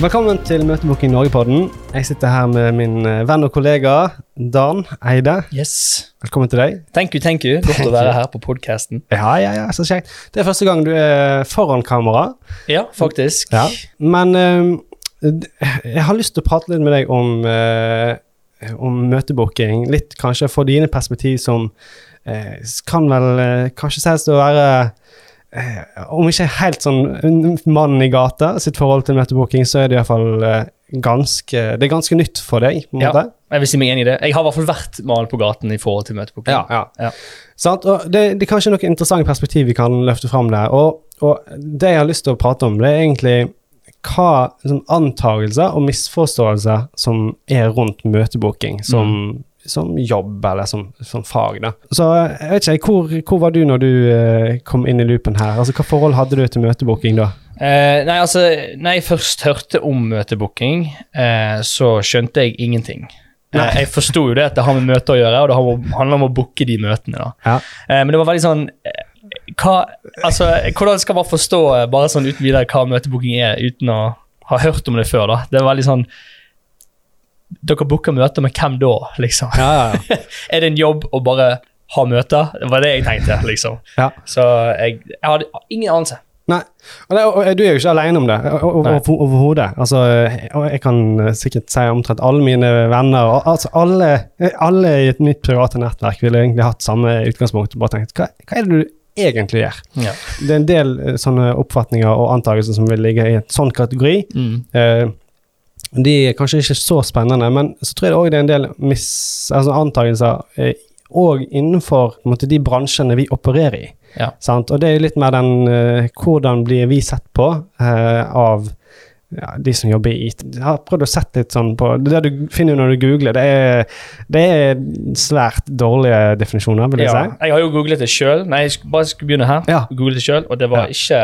Velkommen til Møtebooking Norge-podden. Jeg sitter her med min eh, venn og kollega Dan Eide. Yes. Velkommen til deg. Thank you, thank you. Godt å være her på podkasten. Ja, ja, ja, så kjekt. Det er første gang du er foran kamera. Ja, faktisk. Ja. Men eh, jeg har lyst til å prate litt med deg om, uh, om møtebooking. Litt kanskje for dine perspektiv som uh, kan vel uh, kanskje sies å være om ikke helt sånn mannen i gata sitt forhold til møtebooking, så er det iallfall eh, ganske Det er ganske nytt for deg, på en Ja. måte. Jeg vil si meg enig i det. Jeg har i hvert fall vært mal på gaten i forhold til møtebooking. Ja, ja. Ja. Sant? Og det, det er kanskje noen interessante perspektiv vi kan løfte fram der. Og, og det jeg har lyst til å prate om, det er egentlig hva liksom, antagelser og misforståelser som er rundt møtebooking som, som jobb eller som, som fag. Da. Så jeg vet ikke, hvor, hvor var du når du eh, kom inn i loopen her? Altså, Hva forhold hadde du til møtebooking da? Eh, nei, altså, når jeg først hørte om møtebooking, eh, så skjønte jeg ingenting. Eh, jeg forsto jo det at det har med møter å gjøre, og det handler om å booke de møtene. da. Ja. Eh, men det var veldig sånn eh, hva, altså, Hvordan skal man forstå bare sånn uten videre hva møtebooking er, uten å ha hørt om det før? da? Det er veldig sånn Dere booker møter med hvem da, liksom? Ja, ja, ja. Er det en jobb å bare ha møter? Det var det jeg tenkte, liksom. Ja. Så jeg, jeg hadde ingen anelse. Nei, og, det, og du er jo ikke alene om det, overhodet. Altså, og jeg kan eh, sikkert si omtrent alle mine venner og, altså alle, alle i et mitt private nettverk ville egentlig hatt samme utgangspunkt. Bare tenkt, hva, hva er det du egentlig gjør? Ja. Det er en del eh, sånne oppfatninger og antakelser som vil ligge i en sånn kategori. Mm. Eh, de er kanskje ikke så spennende, men så tror jeg òg det er en del mis, altså antakelser eh, innenfor måte, de bransjene vi opererer i. Ja. Sant? Og det er jo litt mer den eh, Hvordan blir vi sett på eh, av ja, de som jobber i IT? Jeg har prøvd å sette litt sånn på Det du finner når du googler, det er, det er svært dårlige definisjoner, vil jeg Ja, si. jeg har jo googlet det sjøl. Nei, jeg bare skulle begynne her. Ja. Googlet det selv, og det var ikke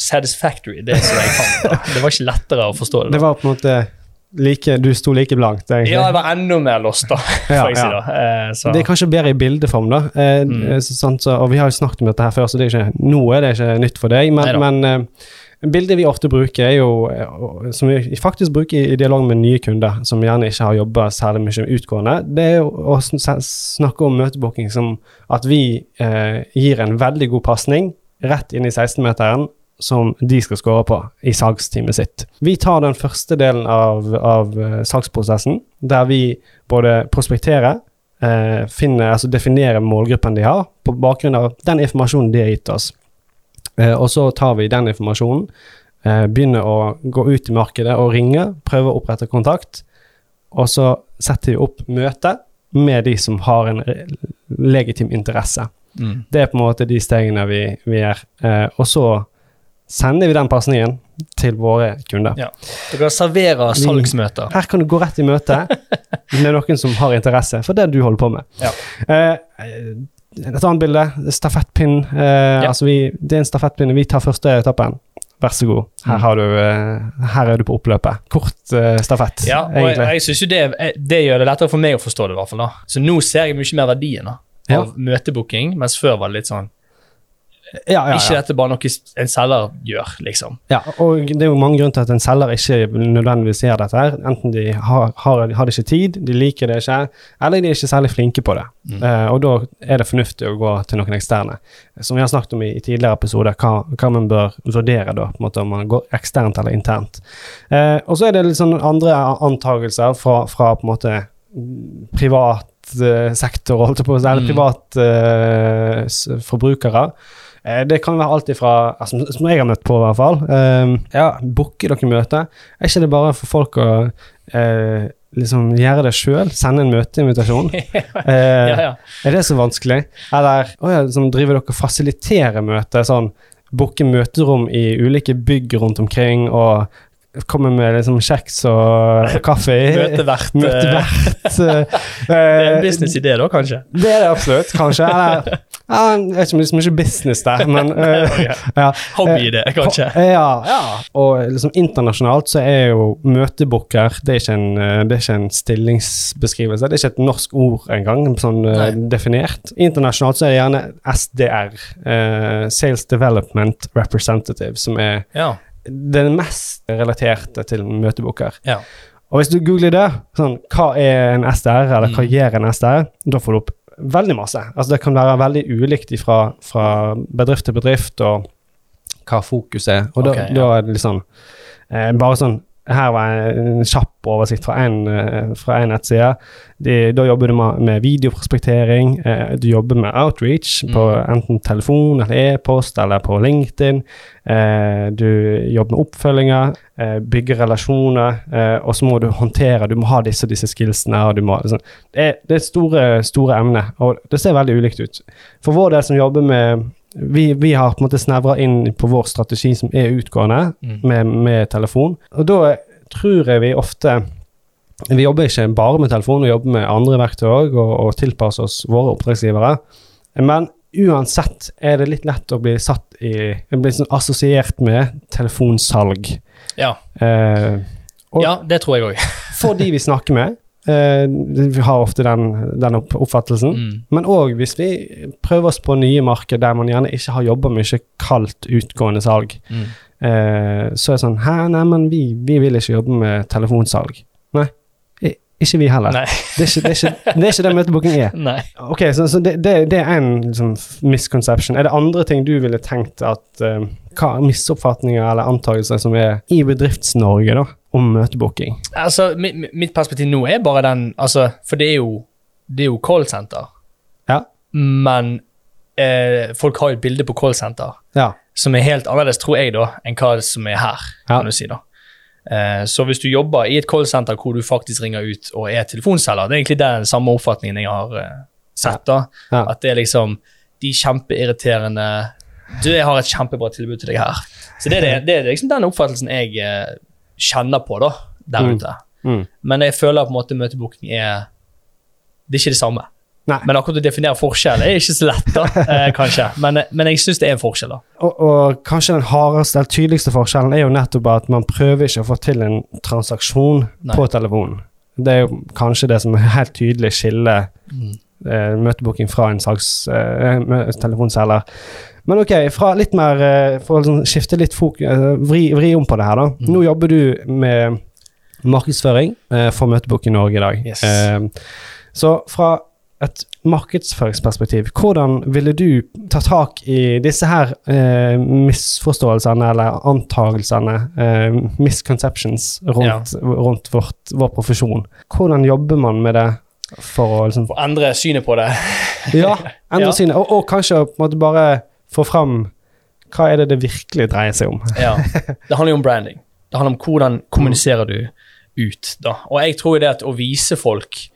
satisfactory, det som jeg fant. da. Det var ikke lettere å forstå det. Det da. var på en måte like Du sto like blankt, egentlig. Ja, jeg var enda mer lost, da, Ja, si. ja. da. Eh, så. Det er kanskje bedre i bildeform, da. Eh, Mm. eh, så, sant, så, og vi har jo snakket om dette her før, så det er ikke, nå er det ikke nytt for deg. Men, men eh, bildet vi ofte bruker, er jo eh, Som vi faktisk bruker i, i dialog med nye kunder, som gjerne ikke har jobba særlig mye utgående, det er jo å snakke om møtebooking som at vi eh, gir en veldig god pasning rett inn i 16-meteren som de skal score på i salgsteamet sitt. Vi tar den første delen av, av eh, salgsprosessen, der vi både prospekterer, eh, finner, altså definerer målgruppen de har, på bakgrunn av den informasjonen de har gitt oss. Eh, og så tar vi den informasjonen, eh, begynner å gå ut i markedet og ringe, prøve å opprette kontakt, og så setter vi opp møte med de som har en legitim interesse. Mm. Det er på en måte de stegene vi, vi gjør. Eh, og så sender vi den pasningen til våre kunder. Ja. Dere serverer salgsmøter. Her kan du gå rett i møte med noen som har interesse for det du holder på med. Ja. Eh, et annet bilde, stafettpinn. Eh, altså vi, det er en stafettpinne. Vi tar første etappen. Vær så god. Her, Mm. har du, eh, her er du på oppløpet. Kort eh, stafett, Ja, og jeg, egentlig. jeg synes jo det, det gjør det lettere for meg å forstå det. i hvert fall da. Så nå ser jeg mye mer verdien da, Ja. av møtebooking, mens før var det litt sånn ja, ja, Ikke dette bare noe en selger gjør, liksom. ja, og det er jo mange grunner til at en selger ikke nødvendigvis gjør dette. her. Enten de har, har, har det ikke tid, de liker det ikke, eller de er ikke særlig flinke på det. Mm. Eh, og da er det fornuftig å gå til noen eksterne. Som vi har snakket om i, i tidligere episoder, hva, hva man bør vurdere da, på en måte om man går eksternt eller internt. Eh, og så er det litt sånn andre antagelser fra, fra på en måte privat eh, sektor, holdt jeg på å si, eller Mm. privat s- forbrukere. Eh, Det kan være alt ifra altså, Som jeg har møtt på, i hvert fall. Eh, ja, Booke dere møter. Er ikke det bare for folk å uh, liksom gjøre det sjøl? Sende en møteinvitasjon? uh, Ja, ja. er det så vanskelig? Eller oh ja, liksom, driver dere og fasiliterer møter? Sånn booke møterom i ulike bygg rundt omkring og komme med liksom kjeks og kaffe i? Møtevert. eh, Møtevert. eh, Det er en eh, businessidé, da, kanskje. det er det absolutt, kanskje. Eller, ja, jeg vet ikke om det er så mye business der, men eh, ja. Hobbyidé, kanskje. Ja, ja. Og liksom internasjonalt så er jo møtebooker det er, ikke en, eh, det er ikke en stillingsbeskrivelse. Det er ikke et norsk ord engang, sånn eh, Nei. definert. Internasjonalt så er det gjerne SDR, uh, Sales Development Representative, som er Ja. Det mest relaterte til møtebooker. Ja. Og hvis du googler det, sånn, hva er en SDR, eller hva Mm. gjør en SDR, da får du opp veldig masse. Altså Det kan være veldig ulikt fra, fra bedrift til bedrift, og hva fokus er. Og da, ja. da er det liksom eh, Bare sånn her var en kjapp oversikt fra en, eh, nettside. De, da jobber du med, videoprospektering. Eh, du jobber med outreach på Mm. enten telefon eller e-post eller på LinkedIn. Eh, du jobber med oppfølginger, eh, bygger relasjoner, eh, og så må du håndtere Du må ha disse disse skillsene. og du må, liksom, det, er, det er store, store emne, og det ser veldig ulikt ut. For vår del som jobber med vi, vi har på en måte snevra inn på vår strategi som er utgående, Mm. med, med telefon. Og da tror jeg vi ofte Vi jobber ikke bare med telefon, vi jobber med andre verktøy òg, og, og tilpasser oss våre oppdragsgivere. Men uansett er det litt lett å bli satt i Bli sånn assosiert med telefonsalg. Ja. Eh, ja, det tror jeg òg. for de vi snakker med, vi har ofte den, den oppfattelsen. Mm. Men òg hvis vi prøver oss på nye marked der man gjerne ikke har jobba mye kaldt utgående salg, Mm. eh, så er det sånn Hæ, nei, men vi, vi vil ikke jobbe med telefonsalg. Nei, ikke vi heller. Det, er ikke, det, er ikke, det er ikke det møtebooking er. Nei. Ok, så, så det, det, er en liksom, misconception. Er det andre ting du ville tenkt at uh, Hva misoppfatninger eller antakelser som er i Bedrifts-Norge da, om møtebooking? Altså, mi- mi- mitt perspektiv nå er bare den altså, For det er jo, det er jo callsenter. Ja. Men eh, folk har jo et bilde på callsenter Ja. som er helt annerledes, tror jeg, da, enn hva som er her. Ja. kan du si da. Eh, så hvis du jobber i et callsenter hvor du faktisk ringer ut og er telefonselger, det er egentlig den samme oppfatningen jeg har eh, sett. da, Ja. At det er liksom de kjempeirriterende Du, jeg har et kjempebra tilbud til deg her. Så det er, det, det er liksom den oppfattelsen jeg eh, kjenner på da, der Mm. ute. Mm. Men jeg føler på en måte møtebooking er Det er ikke det samme. Nei. Men akkurat å definere forskjell er ikke så lett, da, eh, kanskje. Men, men jeg syns det er en forskjell, da. Og, og kanskje den hardeste, eller tydeligste forskjellen er jo nettopp at man prøver ikke å få til en transaksjon Nei. på telefonen. Det er jo kanskje det som er helt tydelig skiller eh, møtebooking fra en slags eh, telefonselger. Men ok, fra litt mer eh, For å liksom skifte litt fokus, eh, vri, vri om på det her, da. Mm. Nå jobber du med markedsføring eh, for i Norge i dag. Yes. Eh, så fra et markedsføringsperspektiv, hvordan ville du ta tak i disse her eh, misforståelsene eller antagelsene, eh, misconceptions, rundt, rundt vårt, vår profesjon? Hvordan jobber man med det for å liksom For endre synet på det. Ja, endre Ja. synet, og, og kanskje på en måte bare få fram hva er det det virkelig dreier seg om? Ja. Det handler jo om branding. Det handler om hvordan kommuniserer du ut. da. Og jeg tror det at å vise folk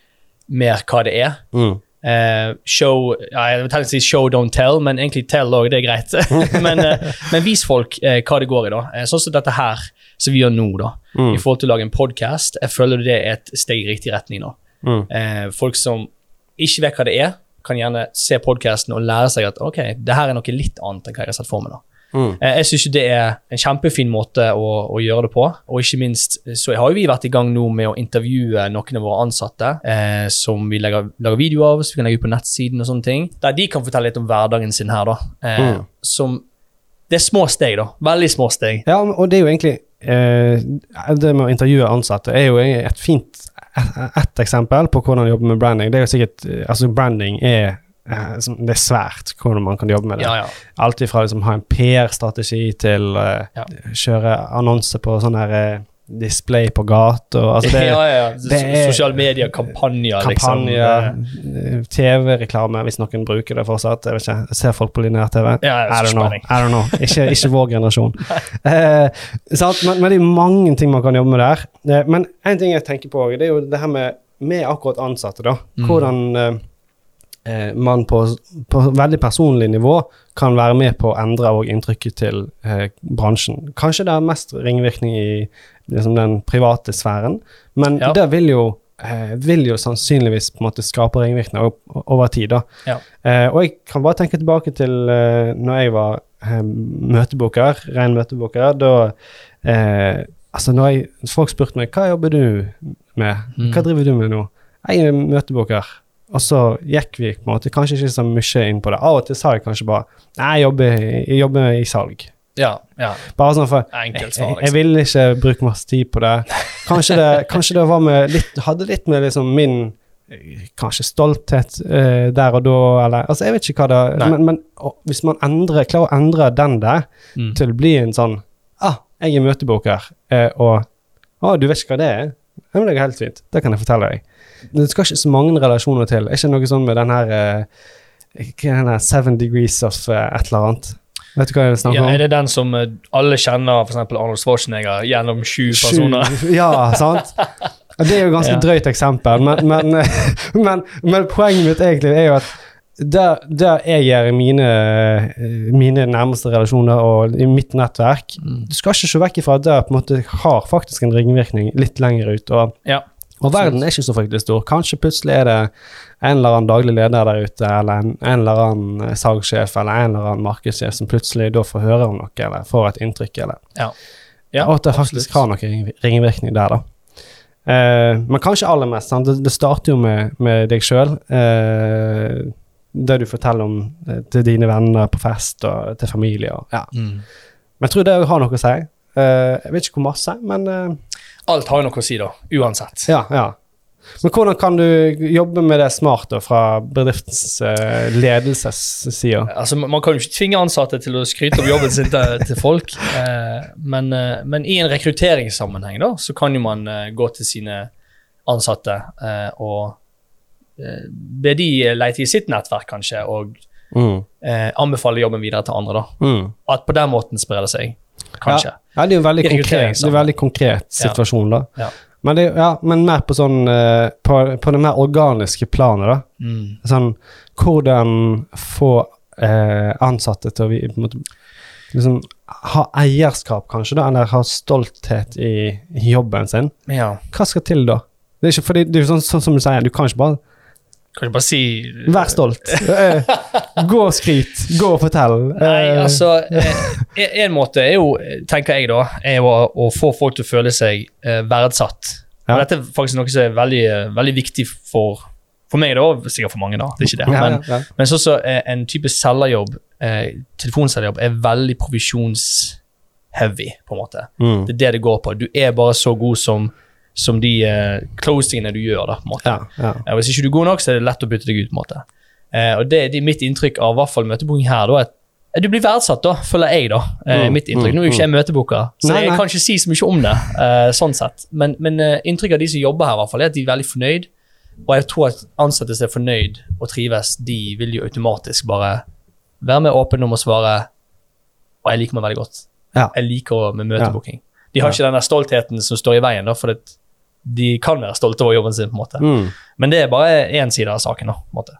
mer hva det er Mm. eh, Show ja, Jeg vil si show, don't tell, men egentlig tell òg, det er greit. men, eh, men vis folk eh, hva det går i, da. Eh, sånn som dette her som vi gjør nå, da. Mm. I forhold til å lage en podkast. Jeg føler det er et steg i riktig retning nå. Mm. Eh, folk som ikke vet hva det er, kan gjerne se podkasten og lære seg at ok, det her er noe litt annet enn hva jeg har sett for meg. da. Mm. Eh, Jeg syns det er en kjempefin måte å, å gjøre det på. Og ikke minst så har jo vi vært i gang nå med å intervjue noen av våre ansatte eh, som vi legger, lager video av, som vi kan legge ut på nettsiden og sånne ting. Der de kan fortelle litt om hverdagen sin her, da. Eh, Mm. Som Det er små steg, da. Veldig små steg. Ja, og det er jo egentlig eh, Det med å intervjue ansatte er jo et fint ett eksempel på hvordan jobbe med branding. Det er jo sikkert eh, Altså, branding er eh, det er svært hvordan man kan jobbe med det. Ja, ja. Alt ifra liksom ha en PR-strategi til uh, Ja. kjøre annonser på sånn her eh, display på gata. Altså det, ja, ja. det Sosiale medier, kampanjer. Kampanjer, liksom. TV-reklame, hvis noen bruker det fortsatt. Jeg vet ikke, jeg ser folk på lineær-TV. Ja, I don't know. I don't know. Ikke, ikke vår generasjon. Eh? Men, men det er mange ting man kan jobbe med der. Eh, men en ting jeg tenker på, det er jo det her med, med akkurat ansatte. da. Mm. Hvordan eh, eh, man på, på veldig personlig nivå kan være med på å endre og inntrykket til eh, bransjen. Kanskje det er mest ringvirkning i liksom, den private sfæren, men Ja. det vil jo eh, vil jo sannsynligvis på en måte skape ringvirkninger over tid. da. Ja. Eh, og jeg kan bare tenke tilbake til eh, når jeg var eh, møteboker, ren møteboker. Da eh, Altså, når jeg, folk spurte meg hva jobber du med, Mm. hva driver du med nå? Jeg er møteboker. Og så gikk vi på en måte kanskje ikke så mye inn på det. Av og til sa jeg kanskje bare Nei, jeg jobber, jeg jobber i salg. Ja. ja. Bare sånn for Enkelt jeg, liksom. jeg jeg vil ikke bruke masse tid på det. Kanskje det, kanskje det var med litt, hadde litt med liksom min eh, Kanskje stolthet uh, der og da, eller Altså, jeg vet ikke hva det Nei. Men, men å, hvis man endrer, klarer å endre den der Mm. til å bli en sånn Ah, jeg er møteboker, uh, og Å, du vet ikke hva det er? Ja, men det er helt fint. Det kan jeg fortelle deg. Det skal ikke så mange relasjoner til. Er ikke noe sånn med den her eh, er her Seven degrees of eh, et eller annet? Vet du hva jeg snakker Ja, er det den som eh, alle kjenner, f.eks. Arnold Schwarzenegger, gjennom sju personer? Ja, sant? Det er jo et ganske Ja. drøyt eksempel, men, men, men, men poenget mitt egentlig er jo at der, der jeg gjør mine, eh, mine nærmeste relasjoner og i mitt nettverk Mm. Du skal ikke se vekk ifra at det på en måte har faktisk en ringvirkning litt lenger ut. Og, Ja. Og verden er ikke så fryktelig stor. Kanskje plutselig er det en eller annen daglig leder der ute, eller en, en eller annen eh, salgssjef eller en eller annen markedssjef som plutselig da får høre om noe, eller får et inntrykk, eller Ja, og at det faktisk har noen ringvirkning der, da. Eh, men kanskje aller mest. Sant? Det, det starter jo med, med deg sjøl. Eh, det du forteller om eh, til dine venner på fest og til familie. Og, ja. Mm. Men jeg tror det har noe å si. Eh, jeg vet ikke hvor masse, men eh, Alt har jo noe å si, da. Uansett. ja. ja. Men hvordan kan du jobbe med det smart da, fra bedriftens uh, ledelsesside? Altså, man kan jo ikke tvinge ansatte til å skryte om jobben sin til, til folk, eh, men, eh, men i en rekrutteringssammenheng da, så kan jo man eh, gå til sine ansatte eh, og eh, be de leite i sitt nettverk, kanskje, og Mm. eh, anbefale jobben videre til andre. da. Mm. At på den måten sprer det seg, kanskje. Ja, det er jo en veldig konkret, det en veldig konkret situasjon, da. Ja. Men, det, ja, men mer på sånn eh, på, på det mer organiske planet, da. Mm. Sånn hvordan få eh, ansatte til å vi- måte, liksom, ha eierskap, kanskje, da, eller ha stolthet i, i jobben sin. Ja. Hva skal til da? Det er ikke fordi, det er jo sånn, sånn som du sier, du kan ikke bare Kan du bare si Vær stolt. Eh, gå og skryt. Gå og fortell. Nei, Eh, altså eh, En måte er jo, tenker jeg da, er jo å, få folk til å føle seg verdsatt. Ja. Dette er faktisk noe som er veldig, veldig viktig for, for meg, da, sikkert for mange. da, det er ikke det. ja, Men, ja, men sånn som eh, en type selgerjobb, telefonselgerjobb, er veldig provisjonsheavy, på en måte. Mm. Det er det det går på. Du er bare så god som, som de eh, closingene du gjør, da, på en måte. ja, ja. Ja, hvis ikke du er god nok, så er det lett å bytte deg ut. på en måte. Eh, og Det det er mitt inntrykk av hvert fall møtebooking her. da, at eh, du blir verdsatt, da, føler jeg. da, eh, Mm, mitt inntrykk. mm, Nå er jo ikke jeg møtebooker, så Nei, jeg kan ikke si så mye om det. eh, sånn sett. Men, men eh, inntrykket av de som jobber her, i hvert fall, er at de er veldig fornøyd. Og jeg tror at ansatte som er fornøyd og trives, de vil jo automatisk bare være mer åpne om å svare. Og jeg liker meg veldig godt. Ja. Jeg liker med møtebooking. De har Ja. ikke den der stoltheten som står i veien, da, for det, de kan være stolte over jobben sin. på en måte. Mm. Men det er bare én side av saken. da, på en måte.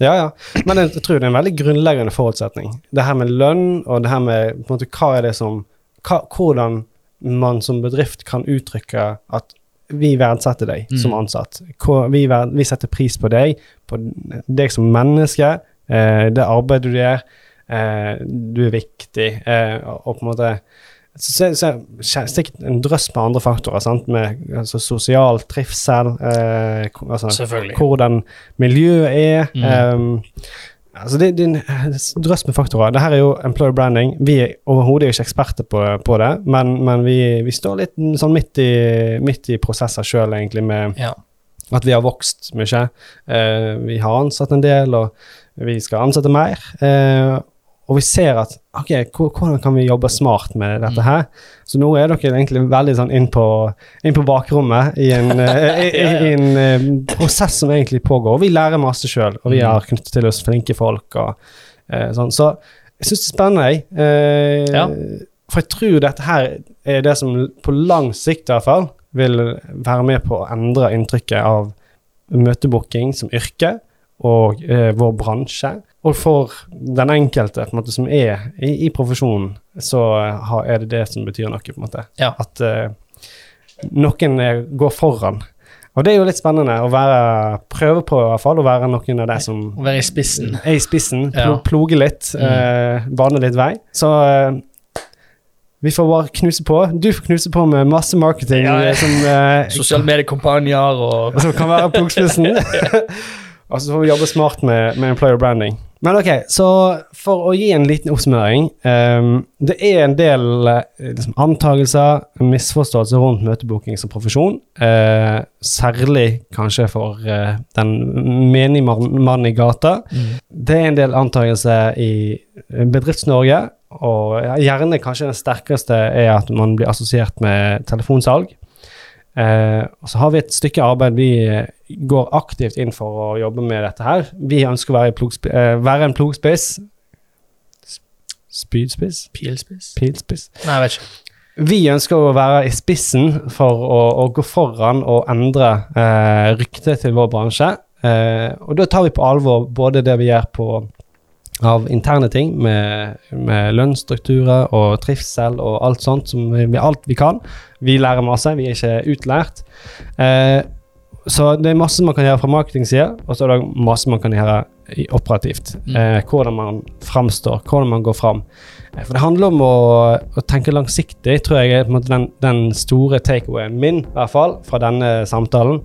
Ja, ja. Men jeg, tror det er en veldig grunnleggende forutsetning. Det her med lønn, og det her med på en måte, hva er det som hva, Hvordan man som bedrift kan uttrykke at vi verdsetter deg Mm. som ansatt. Hvor, vi, verd, vi setter pris på deg, på deg som menneske, eh, det arbeidet du gjør. Eh, du er viktig, eh, og på en måte så, så, så, sikkert en drøss med andre faktorer, sant? med altså, sosial trivsel, eh, altså, hvordan miljøet er. Mm. Um, altså det, det er en drøss med faktorer. Dette er jo employer branding. Vi er overhodet ikke eksperter på, på det, men, men vi, vi står litt sånn midt i, midt i prosesser sjøl, egentlig, med Ja. at vi har vokst mye. Eh, vi har ansatt en del, og vi skal ansette mer. Eh, og vi ser at ok, hvordan kan vi jobbe smart med dette her? Så nå er dere egentlig veldig sånn inn på, inn på bakrommet i en, eh, i, i, en eh, prosess som egentlig pågår. Og vi lærer masse sjøl, og vi Mm. har knyttet til oss flinke folk. og eh, sånn. Så jeg syns det er spennende. jeg. Eh, Ja. For jeg tror dette her er det som på lang sikt i hvert fall vil være med på å endre inntrykket av møtebooking som yrke og eh, vår bransje. Og for den enkelte på en måte, som er i, i profesjonen, så eh, har, er det det som betyr noe. på en måte. Ja. At eh, noen eh, går foran. Og det er jo litt spennende å være, prøve på i hvert fall, å være noen av de som Å være i spissen. er i spissen, pl Ja. ploge litt, Mm. eh, bane litt vei. Så eh, vi får bare knuse på. Du får knuse på med masse marketing Ja, ja. som, eh, Sosiale mediekampanjer og som kan være plogspissen. og så får vi jobbe smart med, med employer branding. Men ok, så for å gi en liten oppsummering um, Det er en del eh, liksom, antagelser, misforståelser rundt møtebooking som profesjon. Uh, særlig kanskje for uh, den menige mann- mannen i gata. Det er en del antagelser i Bedrifts-Norge, og gjerne kanskje den sterkeste er at man blir assosiert med telefonsalg. Eh, og så har vi et stykke arbeid vi eh, går aktivt inn for å jobbe med dette her. Vi ønsker å være, i plogsp- eh, være en plogspiss. Spydspiss? Pilspiss? Pilspiss? Nei, jeg vet ikke. Vi ønsker å være i spissen for å, å gå foran og endre eh, ryktet til vår bransje. Eh, og da tar vi på alvor både det vi gjør på av interne ting, med, med lønnsstrukturer og trivsel og alt sånt, som vi, alt vi kan. Vi lærer masse, vi er ikke utlært. Eh, så det er masse man kan gjøre fra marketingsida, og så er det masse man kan gjøre operativt. Mm. Eh, hvordan man framstår, hvordan man går fram. Eh, For det handler om å, å tenke langsiktig, tror jeg er den, den store takeawayen min, i hvert fall, fra denne samtalen.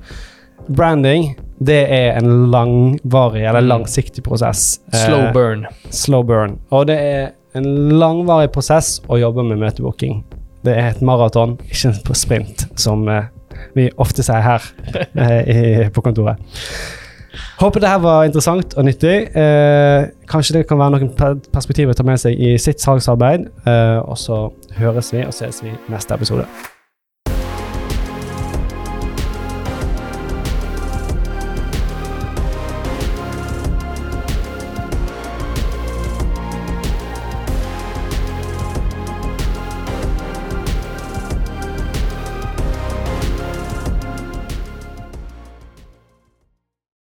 Branding, det er en langvarig eller Mm. langsiktig prosess. Slow Eh, burn. slow burn. Og det er en langvarig prosess å jobbe med møtebooking. Det er et maraton, ikke en sprint, som eh, vi ofte sier her eh, i, på kontoret. Håper det her var interessant og nyttig. Eh, kanskje det kan være noen perspektiver å ta med seg i sitt salgsarbeid. Eh, og så høres vi og ses vi neste episode.